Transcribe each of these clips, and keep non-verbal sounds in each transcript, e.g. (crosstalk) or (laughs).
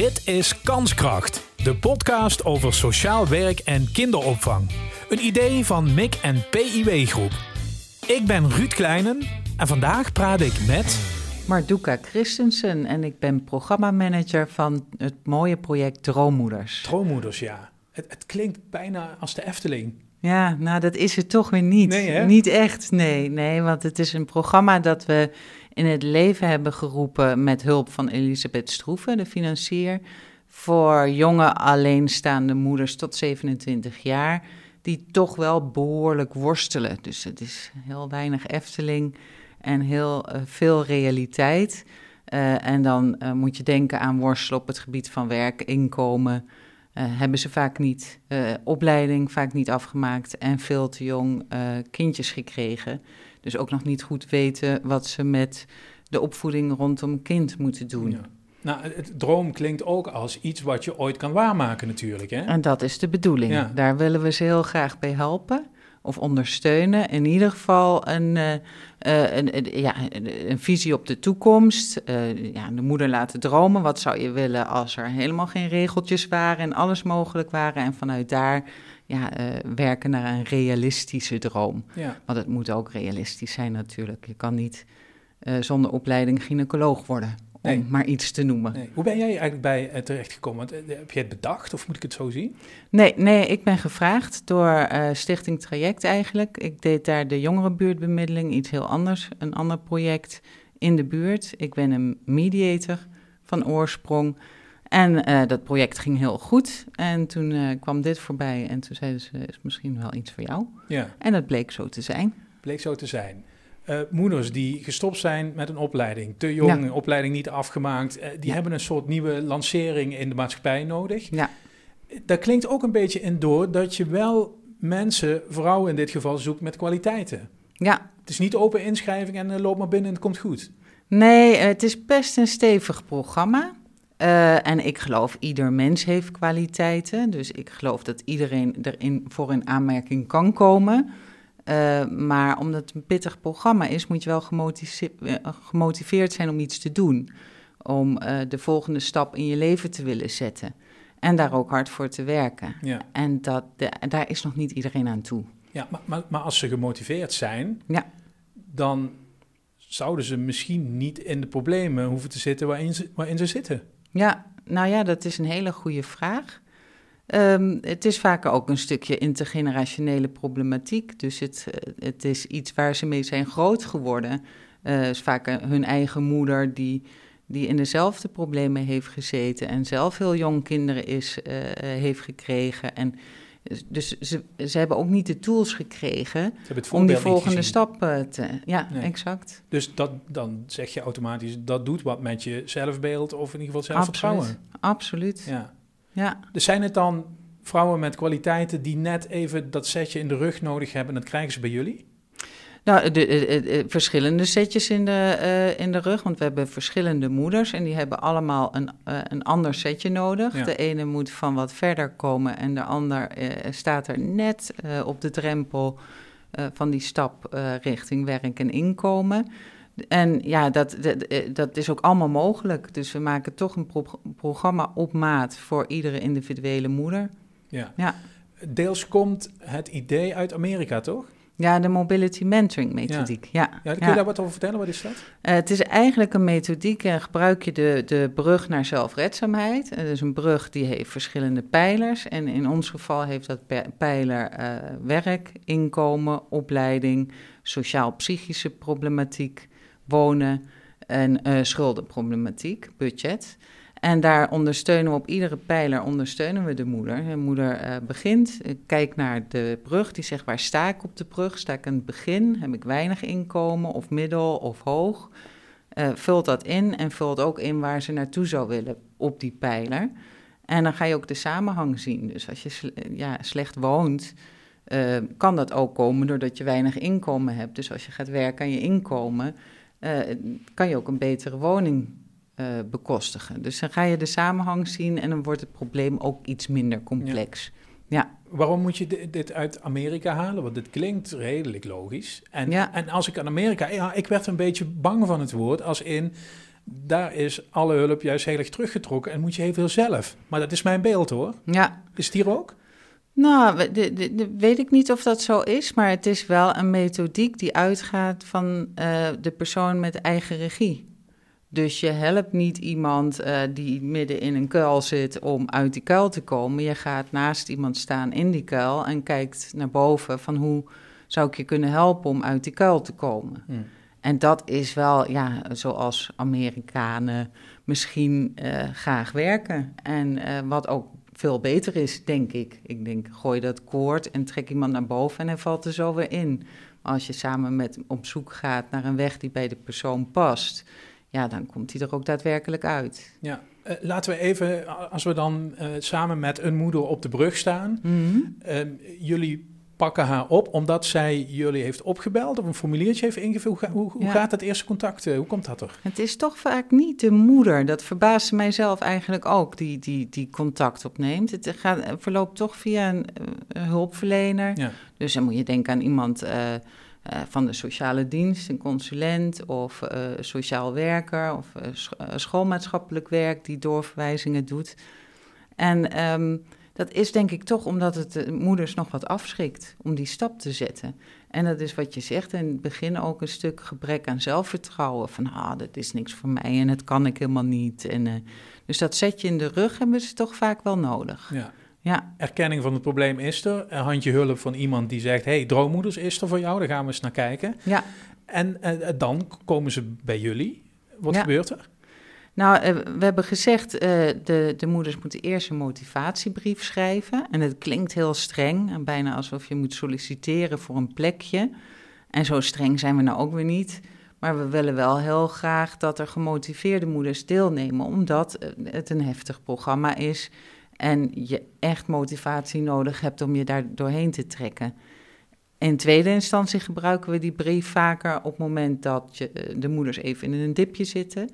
Dit is Kanskracht, de podcast over sociaal werk en kinderopvang. Een idee van MIC en PIW Groep. Ik ben Ruud Kleinen en vandaag praat ik met... Marduka Christensen en ik ben programmamanager van het mooie project Droommoeders. Droommoeders, ja. Het, het klinkt bijna als de Efteling. Ja, nou dat is het toch weer niet. Nee, hè? Niet echt, nee. Nee, want het is een programma dat we in het leven hebben geroepen met hulp van Elisabeth Stroeven, de financier, voor jonge alleenstaande moeders tot 27 jaar, die toch wel behoorlijk worstelen. Dus het is heel weinig Efteling en heel eh, veel realiteit. Eh, en dan eh, moet je denken aan worstelen op het gebied van werk, inkomen. eh, hebben ze vaak niet opleiding, vaak niet afgemaakt en veel te jong kindjes gekregen. Dus ook nog niet goed weten wat ze met de opvoeding rondom kind moeten doen. Ja. Nou, het, droom klinkt ook als iets wat je ooit kan waarmaken natuurlijk, hè? En dat is de bedoeling. Ja. Daar willen we ze heel graag bij helpen of ondersteunen. In ieder geval een, eh, eh, een, een- ja, een, visie op de toekomst. Eh, ja, de moeder laten dromen. Wat zou je willen als er helemaal geen regeltjes waren en alles mogelijk waren? En vanuit daar ja, werken naar een realistische droom. Ja. Want het moet ook realistisch zijn natuurlijk. Je kan niet zonder opleiding gynaecoloog worden, om Nee. maar iets te noemen. Nee. Hoe ben jij eigenlijk bij eh, terechtgekomen? Eh, heb je het bedacht of moet ik het zo zien? Nee, nee, ik ben gevraagd door eh, Stichting Traject eigenlijk. Ik deed daar de jongerenbuurtbemiddeling, iets heel anders, een ander project in de buurt. Ik ben een mediator van oorsprong. En eh, dat project ging heel goed. En toen kwam dit voorbij en toen zeiden ze, is misschien wel iets voor jou. Ja, En dat bleek zo te zijn. bleek zo te zijn. Eh, moeders die gestopt zijn met een opleiding, te jong, Ja. opleiding niet afgemaakt, eh, die Ja. hebben een soort nieuwe lancering in de maatschappij nodig. Ja, Daar klinkt ook een beetje in door dat je wel mensen, vrouwen in dit geval, zoekt met kwaliteiten. ja. Het is niet open inschrijving en eh, loop maar binnen en het komt goed. Nee, eh, het is best een stevig programma. Eh, en ik geloof, ieder mens heeft kwaliteiten. Dus ik geloof dat iedereen erin voor in aanmerking kan komen. Eh, maar omdat het een pittig programma is, moet je wel gemotive- eh, gemotiveerd zijn om iets te doen. Om eh, de volgende stap in je leven te willen zetten. En daar ook hard voor te werken. Ja, En dat, de- daar is nog niet iedereen aan toe. ja maar, maar, maar als ze gemotiveerd zijn, Ja. dan zouden ze misschien niet in de problemen hoeven te zitten waarin ze, waarin ze zitten. Ja, nou ja, dat is een hele goede vraag. Ehm, het is vaak ook een stukje intergenerationele problematiek. Dus het, eh, het is iets waar ze mee zijn groot geworden. Eh, is vaak een- hun eigen moeder die, die in dezelfde problemen heeft gezeten en zelf heel jong kinderen is, eh, eh, heeft gekregen. En dus ze, ze hebben ook niet de tools gekregen om die volgende stap eh, te. Ja, Nee. exact. Dus dat, dan zeg je automatisch, dat doet wat met je zelfbeeld of in ieder geval Absoluut. zelfvertrouwen. Absoluut. Ja. Ja. Dus zijn het dan vrouwen met kwaliteiten die net even dat setje in de rug nodig hebben en dat krijgen ze bij jullie? Nou, de, de- de- de verschillende setjes in de, eh, in de rug, want we hebben verschillende moeders en die hebben allemaal een, eh, een ander setje nodig. Ja. De ene moet van wat verder komen en de ander eh, staat er net eh, op de drempel eh, van die stap eh, richting werk en inkomen. En ja, dat, dat, eh, dat is ook allemaal mogelijk. Dus we maken toch een pro- programma op maat voor iedere individuele moeder. Ja. Ja. Deels komt het idee uit Amerika, toch? Ja, de mobility mentoring methodiek. Ja, Ja, kun je daar wat over vertellen? Wat is dat? Eh, het is eigenlijk een methodiek en gebruik je de, de brug naar zelfredzaamheid. Het is een brug die heeft verschillende pijlers. En in ons geval heeft dat pijler eh, werk, inkomen, opleiding, sociaal-psychische problematiek, wonen en eh, schuldenproblematiek, budget. En daar ondersteunen we op iedere pijler ondersteunen we de moeder. De moeder eh, begint, kijkt naar de brug, die zegt waar sta ik op de brug? Sta ik aan het begin? Heb ik weinig inkomen of middel of hoog? Eh, vult dat in en vult ook in waar ze naartoe zou willen op die pijler. En dan ga je ook de samenhang zien. Dus als je ja, slecht woont, kan dat ook komen doordat je weinig inkomen hebt. Dus als je gaat werken aan je inkomen, eh, kan je ook een betere woning eh, bekostigen. Dus dan ga je de samenhang zien en dan wordt het probleem ook iets minder complex. Ja, Waarom moet je di- dit uit Amerika halen? Want dit klinkt redelijk logisch. En, Ja. en als ik aan Amerika... Ja, ik werd een beetje bang van het woord, als in... daar is alle hulp juist heel erg teruggetrokken en moet je heel veel zelf. Maar dat is mijn beeld hoor. Ja. Is het hier ook? Nou, we- de, de, de- weet ik niet of dat zo is, maar het is wel een methodiek die uitgaat van eh, de persoon met eigen regie. Dus je helpt niet iemand eh, die midden in een kuil zit om uit die kuil te komen. Je gaat naast iemand staan in die kuil en kijkt naar boven van hoe zou ik je kunnen helpen om uit die kuil te komen. Hmm. En dat is wel, ja, zoals Amerikanen misschien eh, graag werken. En wat ook veel beter is, denk ik. Ik denk, gooi dat koord en trek iemand naar boven en hij valt er zo weer in. Maar als je samen met op zoek gaat naar een weg die bij de persoon past, ja, dan komt hij er ook daadwerkelijk uit. Ja. Eh, laten we even, als we dan eh, samen met een moeder op de brug staan. Mhm. eh, jullie pakken haar op omdat zij jullie heeft opgebeld of een formuliertje heeft ingevuld. Hoe, hoe, hoe Ja. gaat dat eerste contact? eh, hoe komt dat er? Het is toch vaak niet de moeder. Dat verbaasde mijzelf eigenlijk ook, die, die, die contact opneemt. Het gaat, verloopt toch via een, eh, een hulpverlener. Ja. Dus dan moet je denken aan iemand eh, eh, van de sociale dienst, een consulent of eh, sociaal werker of eh, sch- eh, schoolmaatschappelijk werk die doorverwijzingen doet. En ehm, dat is denk ik toch omdat het de moeders nog wat afschrikt om die stap te zetten. En dat is wat je zegt in het begin ook een stuk gebrek aan zelfvertrouwen. Van ah, dat is niks voor mij en dat kan ik helemaal niet. En, eh, dus dat zet je in de rug hebben ze toch vaak wel nodig. Ja. Ja, Erkenning van het probleem is er. Een handje hulp van iemand die zegt: hey, droommoeders is er voor jou, daar gaan we eens naar kijken. ja. En eh, dan komen ze bij jullie. Wat Ja. gebeurt er? Nou, eh, we hebben gezegd, eh, de, de moeders moeten eerst een motivatiebrief schrijven. En het klinkt heel streng, en bijna alsof je moet solliciteren voor een plekje. En zo streng zijn we nou ook weer niet. Maar we willen wel heel graag dat er gemotiveerde moeders deelnemen, omdat eh, het een heftig programma is. En je echt motivatie nodig hebt om je daar doorheen te trekken. In tweede instantie gebruiken we die brief vaker op het moment dat je, eh, de moeders even in een dipje zitten.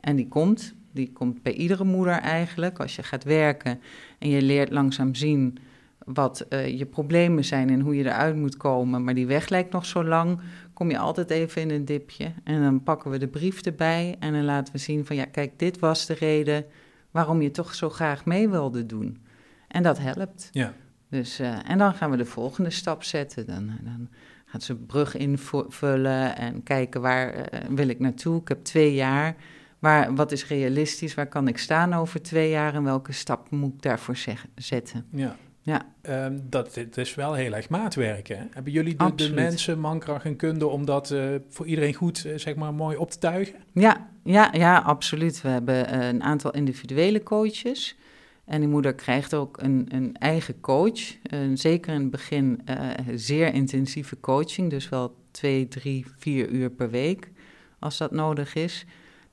En die komt, die komt bij iedere moeder eigenlijk. Als je gaat werken en je leert langzaam zien wat eh, je problemen zijn en hoe je eruit moet komen, maar die weg lijkt nog zo lang, kom je altijd even in een dipje. En dan pakken we de brief erbij en dan laten we zien van ja, kijk, dit was de reden waarom je toch zo graag mee wilde doen. En dat helpt. Ja. Dus, eh, en dan gaan we de volgende stap zetten. Dan, dan gaat ze brug invullen en kijken waar eh, wil ik naartoe. Ik heb twee jaar. Waar, wat is realistisch? Waar kan ik staan over twee jaar? En welke stap moet ik daarvoor zeg- zetten? Ja. Ja. Ehm, dat het is wel heel erg maatwerken. hè? Hebben jullie de, de mensen, mankracht en kunde om dat eh, voor iedereen goed, eh, zeg maar, mooi op te tuigen? Ja, ja, ja, absoluut. We hebben eh, een aantal individuele coaches. En die moeder krijgt ook een, een eigen coach. Zeker in het begin zeer intensieve coaching. Dus wel twee, drie, vier uur per week, als dat nodig is.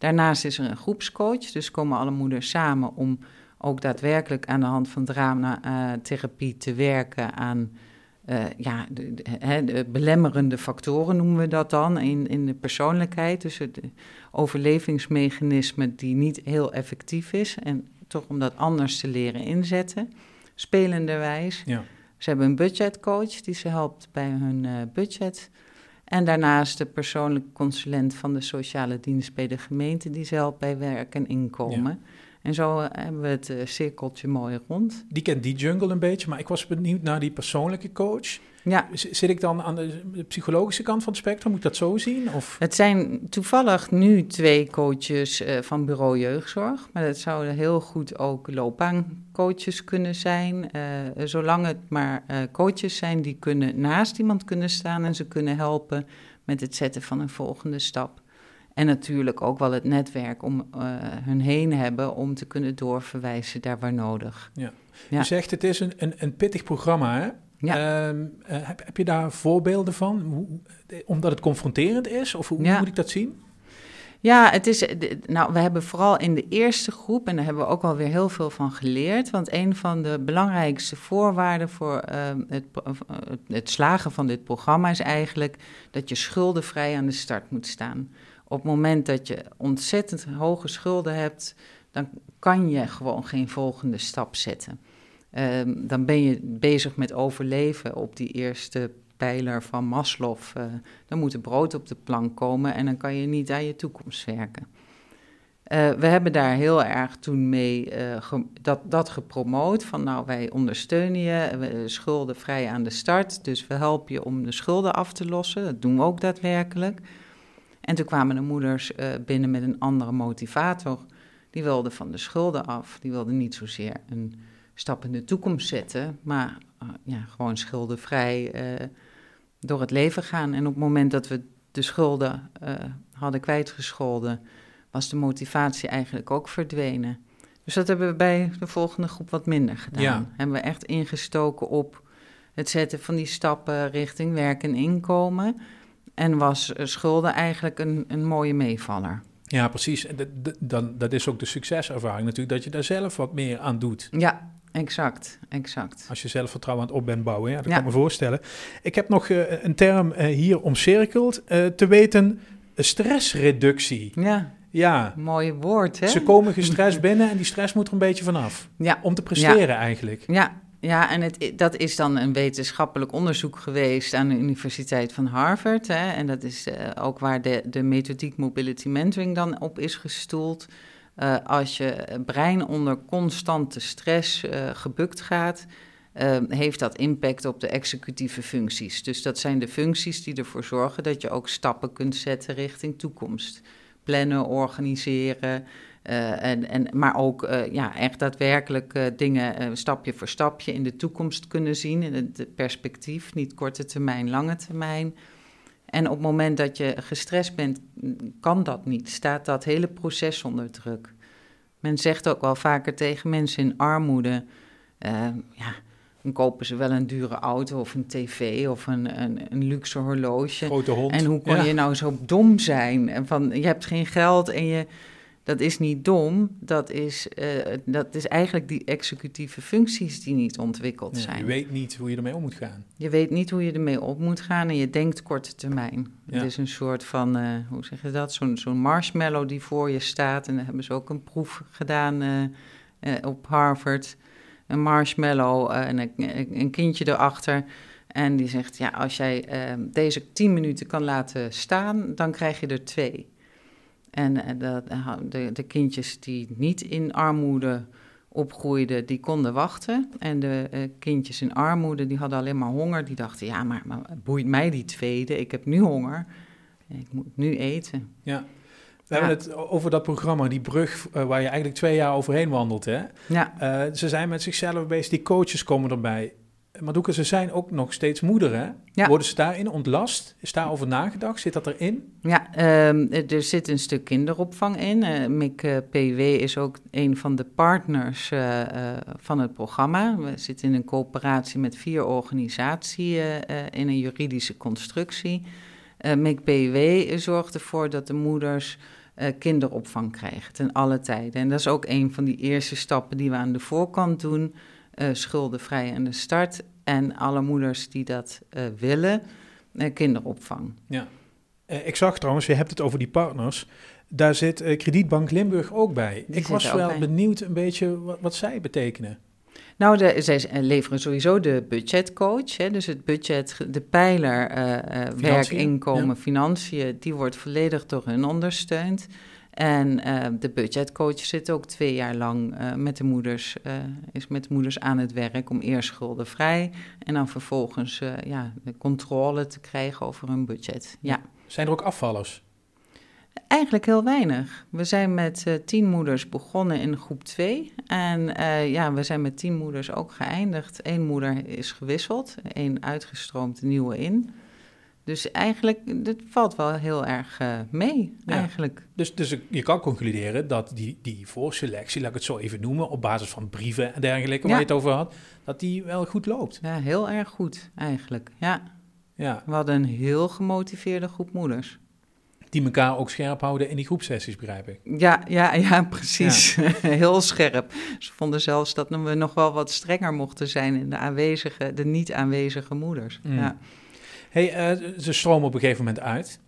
Daarnaast is er een groepscoach. Dus komen alle moeders samen om ook daadwerkelijk aan de hand van dramatherapie te werken aan eh, ja, de, de- belemmerende factoren noemen we dat dan in, in de persoonlijkheid. Dus het overlevingsmechanisme die niet heel effectief is. En toch om dat anders te leren inzetten, spelenderwijs. Ja. Ze hebben een budgetcoach die ze helpt bij hun eh, budget. En daarnaast de persoonlijke consulent van de sociale dienst bij de gemeente die ze helpt bij werk en inkomen. En zo eh, hebben we het eh, cirkeltje mooi rond. Die kent die jungle een beetje, maar ik was benieuwd naar die persoonlijke coach. Ja, Zit ik dan aan de psychologische kant van het spectrum? Moet ik dat zo zien? Of? Het zijn toevallig nu twee coaches eh, van bureau jeugdzorg, maar dat zouden heel goed ook loopbaancoaches kunnen zijn. zolang het maar coaches zijn die kunnen naast iemand kunnen staan en ze kunnen helpen met het zetten van een volgende stap. En natuurlijk ook wel het netwerk om eh, hun heen hebben om te kunnen doorverwijzen daar waar nodig. Ja. Je zegt het is een, een, een pittig programma, hè? Ja. Ehm, eh, heb, heb je daar voorbeelden van? Hoe, omdat het confronterend is? Of hoe, moet ik dat zien? Ja, het is. Nou, we hebben vooral in de eerste groep, en daar hebben we ook alweer heel veel van geleerd. Want een van de belangrijkste voorwaarden voor ehm, het, eh, het, het slagen van dit programma is eigenlijk dat je schuldenvrij aan de start moet staan. Op het moment dat je ontzettend hoge schulden hebt, dan kan je gewoon geen volgende stap zetten. Ehm, dan ben je bezig met overleven op die eerste pijler van Maslow. eh, dan moet er brood op de plank komen en dan kan je niet aan je toekomst werken. Uh, we hebben daar heel erg toen mee ge, dat, dat gepromoot. Van nou, wij ondersteunen je, we, schuldenvrij aan de start. Dus we helpen je om de schulden af te lossen. Dat doen we ook daadwerkelijk. En toen kwamen de moeders uh, binnen met een andere motivator. Die wilden van de schulden af. Die wilden niet zozeer een stap in de toekomst zetten, maar ja, gewoon schuldenvrij door het leven gaan. En op het moment dat we de schulden hadden kwijtgescholden was de motivatie eigenlijk ook verdwenen. Dus dat hebben we bij de volgende groep wat minder gedaan. Ja. Hebben we echt ingestoken op het zetten van die stappen richting werk en inkomen. En was eh, schulden eigenlijk een, een mooie meevaller. Ja, precies. Dan, dat is ook de succeservaring natuurlijk, dat je daar zelf wat meer aan doet. Ja, exact, exact. Als je zelfvertrouwen aan het op bent bouwen, ja, dat kan ik me voorstellen. Ik heb nog uh, een term uh, hier omcirkeld, uh, te weten stressreductie. Ja. Ja. Mooi woord, hè? Ze komen (laughs) gestrest binnen en die stress moet er een beetje vanaf. Ja. Om te presteren eigenlijk. Ja, ja en het, dat is dan een wetenschappelijk onderzoek geweest aan de Universiteit van Harvard. Hè, en dat is uh, ook waar de, de methodiek Mobility Mentoring dan op is gestoeld. Uh, als je brein onder constante stress uh, gebukt gaat, heeft dat impact op de executieve functies. Dus dat zijn de functies die ervoor zorgen dat je ook stappen kunt zetten richting toekomst plannen, organiseren. Uh, en, en, maar ook uh, ja, echt daadwerkelijk uh, dingen stapje voor stapje in de toekomst kunnen zien. In het perspectief, niet korte termijn, lange termijn. En op het moment dat je gestrest bent, kan dat niet. Staat dat hele proces onder druk. Men zegt ook wel vaker tegen mensen in armoede: ja, dan kopen ze wel een dure auto of een tv of een, een, een luxe horloge. Grote hond. En hoe kon je nou zo dom zijn? En van, je hebt geen geld en je... Dat is niet dom, dat is, uh, dat is eigenlijk die executieve functies die niet ontwikkeld zijn. Je weet niet hoe je ermee om moet gaan. Je weet niet hoe je ermee om moet gaan en je denkt korte termijn. Ja. Het is een soort van, uh, hoe zeg je dat, zo'n zo'n marshmallow die voor je staat. En daar hebben ze ook een proef gedaan uh, op Harvard een marshmallow en een, een, kindje erachter. En die zegt, ja, als jij uh, deze tien minuten kan laten staan, dan krijg je er twee. En uh, de, de, de, kindjes die niet in armoede opgroeiden, die konden wachten. En de kindjes in armoede, die hadden alleen maar honger. Die dachten, ja, maar, maar boeit mij die tweede? Ik heb nu honger. Ik moet nu eten. Ja. We hebben het over dat programma, die brug uh, waar je eigenlijk twee jaar overheen wandelt. Hè? Ja. Uh, ze zijn met zichzelf bezig, die coaches komen erbij. Maar Doeke, ze zijn ook nog steeds moeder, hè? Ja. Worden ze daarin ontlast? Is daarover nagedacht? Zit dat erin? Ja, um, er zit een stuk kinderopvang in. Uh, MIC uh, PW is ook een van de partners uh, van het programma. We zitten in een coöperatie met vier organisaties in een juridische constructie. MIC PW zorgt ervoor dat de moeders uh, kinderopvang krijgen ten alle tijden. En dat is ook een van die eerste stappen die we aan de voorkant doen. Uh, schuldenvrij aan de start. En alle moeders die dat uh, willen, kinderopvang. Ja. ik zag trouwens, je hebt het over die partners. Daar zit Kredietbank Limburg ook bij. Die ik was wel benieuwd een beetje wat, wat zij betekenen. Nou, de, zij leveren sowieso de budgetcoach. Hè, dus het budget, de pijler uh, werk, inkomen, ja. financiën, die wordt volledig door hun ondersteund. En uh, de budgetcoach zit ook twee jaar lang uh, met de moeders, is met de moeders aan het werk om eerst schuldenvrij en dan vervolgens ja, de controle te krijgen over hun budget. Ja. Zijn er ook afvallers? Eigenlijk heel weinig. We zijn met uh, tien moeders begonnen in groep 2. En uh, ja, we zijn met tien moeders ook geëindigd. Eén moeder is gewisseld, één uitgestroomd, nieuwe in. Dus eigenlijk, het valt wel heel erg uh, mee, ja. eigenlijk. Dus, dus je kan concluderen dat die, die voorselectie, laat ik het zo even noemen, op basis van brieven en dergelijke, waar ja. je het over had, dat die wel goed loopt. Ja, heel erg goed, eigenlijk, ja. ja. We hadden een heel gemotiveerde groep moeders die elkaar ook scherp houden in die groepsessies, begrijp ik. Ja, ja, ja (laughs) precies. Ja. (laughs) Heel scherp. Ze vonden zelfs dat we nog wel wat strenger mochten zijn in de aanwezige, de niet aanwezige moeders. Mm. Ja. Hey, uh, ze stromen op een gegeven moment uit.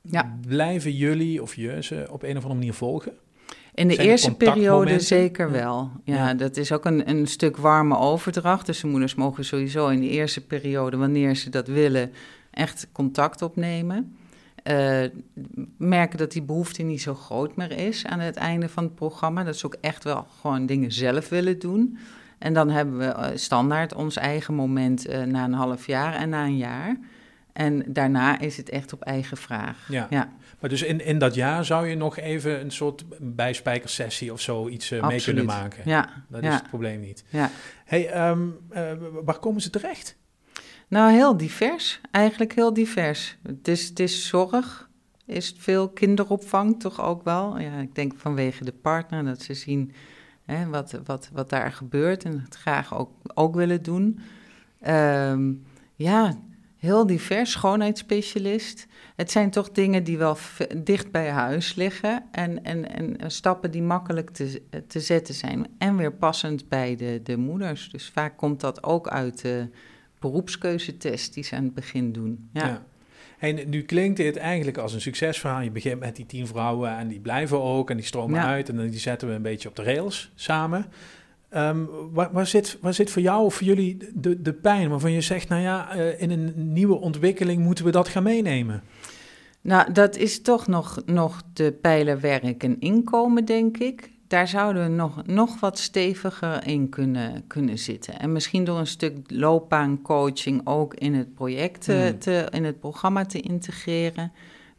Ja. Blijven jullie of je ze op een of andere manier volgen? In de eerste periode zeker wel. Ja, ja, dat is ook een, een stuk warme overdracht. Dus de moeders mogen sowieso in de eerste periode, wanneer ze dat willen, echt contact opnemen. uh, merken dat die behoefte niet zo groot meer is aan het einde van het programma. Dat ze ook echt wel gewoon dingen zelf willen doen. En dan hebben we eh, standaard ons eigen moment uh, na een half jaar en na een jaar. En daarna is het echt op eigen vraag. Ja. ja. Maar dus in, in dat jaar zou je nog even een soort bijspijkersessie of zo iets uh, mee kunnen maken? Ja. Dat ja. is het probleem niet. Ja. Hey, um, waar komen ze terecht? Nou, heel divers. Eigenlijk heel divers. Het is, het is zorg, is veel kinderopvang toch ook wel. Ja, ik denk vanwege de partner, dat ze zien hè, wat, wat, wat daar gebeurt en het graag ook, ook willen doen. Um, ja, heel divers, schoonheidsspecialist. Het zijn toch dingen die wel dicht bij huis liggen en, en, en stappen die makkelijk te, te zetten zijn. En weer passend bij de, de moeders. Dus vaak komt dat ook uit de beroepskeuzetest die ze aan het begin doen. Ja. ja. En nu klinkt dit eigenlijk als een succesverhaal. Je begint met die tien vrouwen en die blijven ook en die stromen uit en dan die zetten we een beetje op de rails samen. Um, waar, waar, zit, waar zit voor jou of voor jullie de, de pijn waarvan je zegt, nou ja, uh, in een nieuwe ontwikkeling moeten we dat gaan meenemen? Nou, dat is toch nog, nog de pijler werk en inkomen, denk ik daar zouden we nog, nog wat steviger in kunnen, kunnen zitten. En misschien door een stuk loopbaancoaching ook in het project, hmm. te, in het programma te integreren.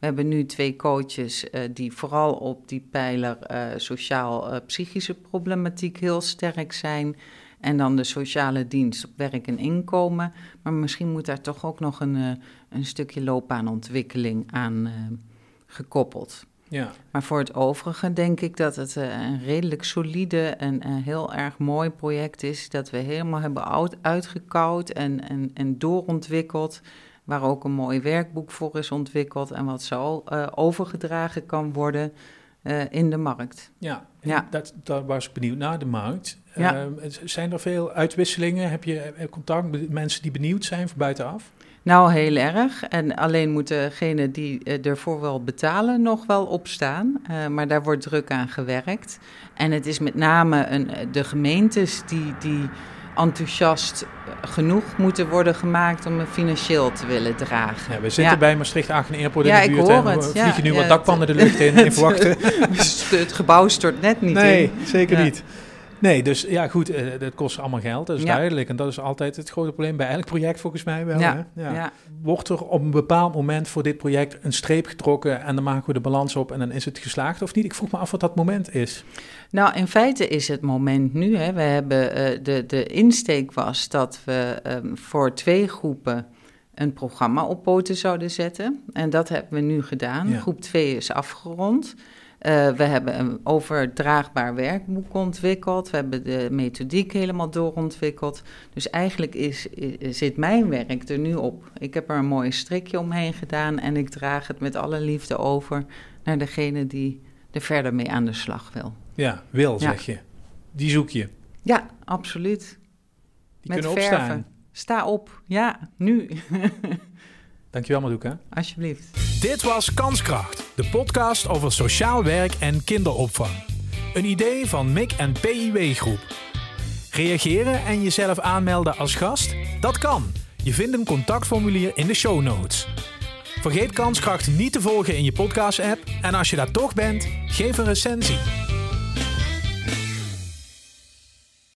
We hebben nu twee coaches uh, die vooral op die pijler uh, sociaal-psychische problematiek heel sterk zijn. En dan de sociale dienst op werk en inkomen. Maar misschien moet daar toch ook nog een, een stukje loopbaanontwikkeling aan gekoppeld. Ja. Maar voor het overige denk ik dat het eh, een redelijk solide en heel erg mooi project is. Dat we helemaal hebben uitgekoud en, en, en doorontwikkeld. Waar ook een mooi werkboek voor is ontwikkeld en wat zo uh, overgedragen kan worden uh, in de markt. Ja, ja. Dat, dat was ik benieuwd naar de markt. Ja. zijn er veel uitwisselingen? Heb je contact met mensen die benieuwd zijn van buitenaf? Nou, heel erg. En alleen moeten degenen die eh, ervoor wel betalen nog wel opstaan. Uh, maar daar wordt druk aan gewerkt. En het is met name een, de gemeentes die, die enthousiast genoeg moeten worden gemaakt om het financieel te willen dragen. Ja, we zitten bij Maastricht Aachen Airport ja, in de buurt. En we vliegen nu wat dakpannen de lucht in, in (laughs) verwachten. het gebouw stort net niet nee, in. Nee, zeker niet. Nee, dus ja, goed, uh, dat kost allemaal geld, dat is Ja. duidelijk. En dat is altijd het grote probleem bij elk project volgens mij wel. Ja, Hè? ja. Wordt er op een bepaald moment voor dit project een streep getrokken en dan maken we de balans op en dan is het geslaagd of niet? Ik vroeg me af wat dat moment is. Nou, in feite is het moment nu. Hè, we hebben, eh, de, de insteek was dat we ehm, voor twee groepen een programma op poten zouden zetten. En dat hebben we nu gedaan. Ja. Groep 2 is afgerond. Uh, we hebben een overdraagbaar werkboek ontwikkeld. We hebben de methodiek helemaal doorontwikkeld. Dus eigenlijk is, is, zit mijn werk er nu op. Ik heb er een mooi strikje omheen gedaan en ik draag het met alle liefde over naar degene die er verder mee aan de slag wil. Ja, wil Ja. zeg je. Die zoek je. Ja, absoluut. Die met kunnen verven. opstaan. Sta op. Ja, nu. (laughs) Dankjewel Madoeka. Alsjeblieft. Dit was Kanskracht, de podcast over sociaal werk en kinderopvang. Een idee van MIC en PIW Groep. Reageren en jezelf aanmelden als gast? Dat kan. Je vindt een contactformulier in de show notes. Vergeet Kanskracht niet te volgen in je podcast-app en als je daar toch bent, geef een recensie.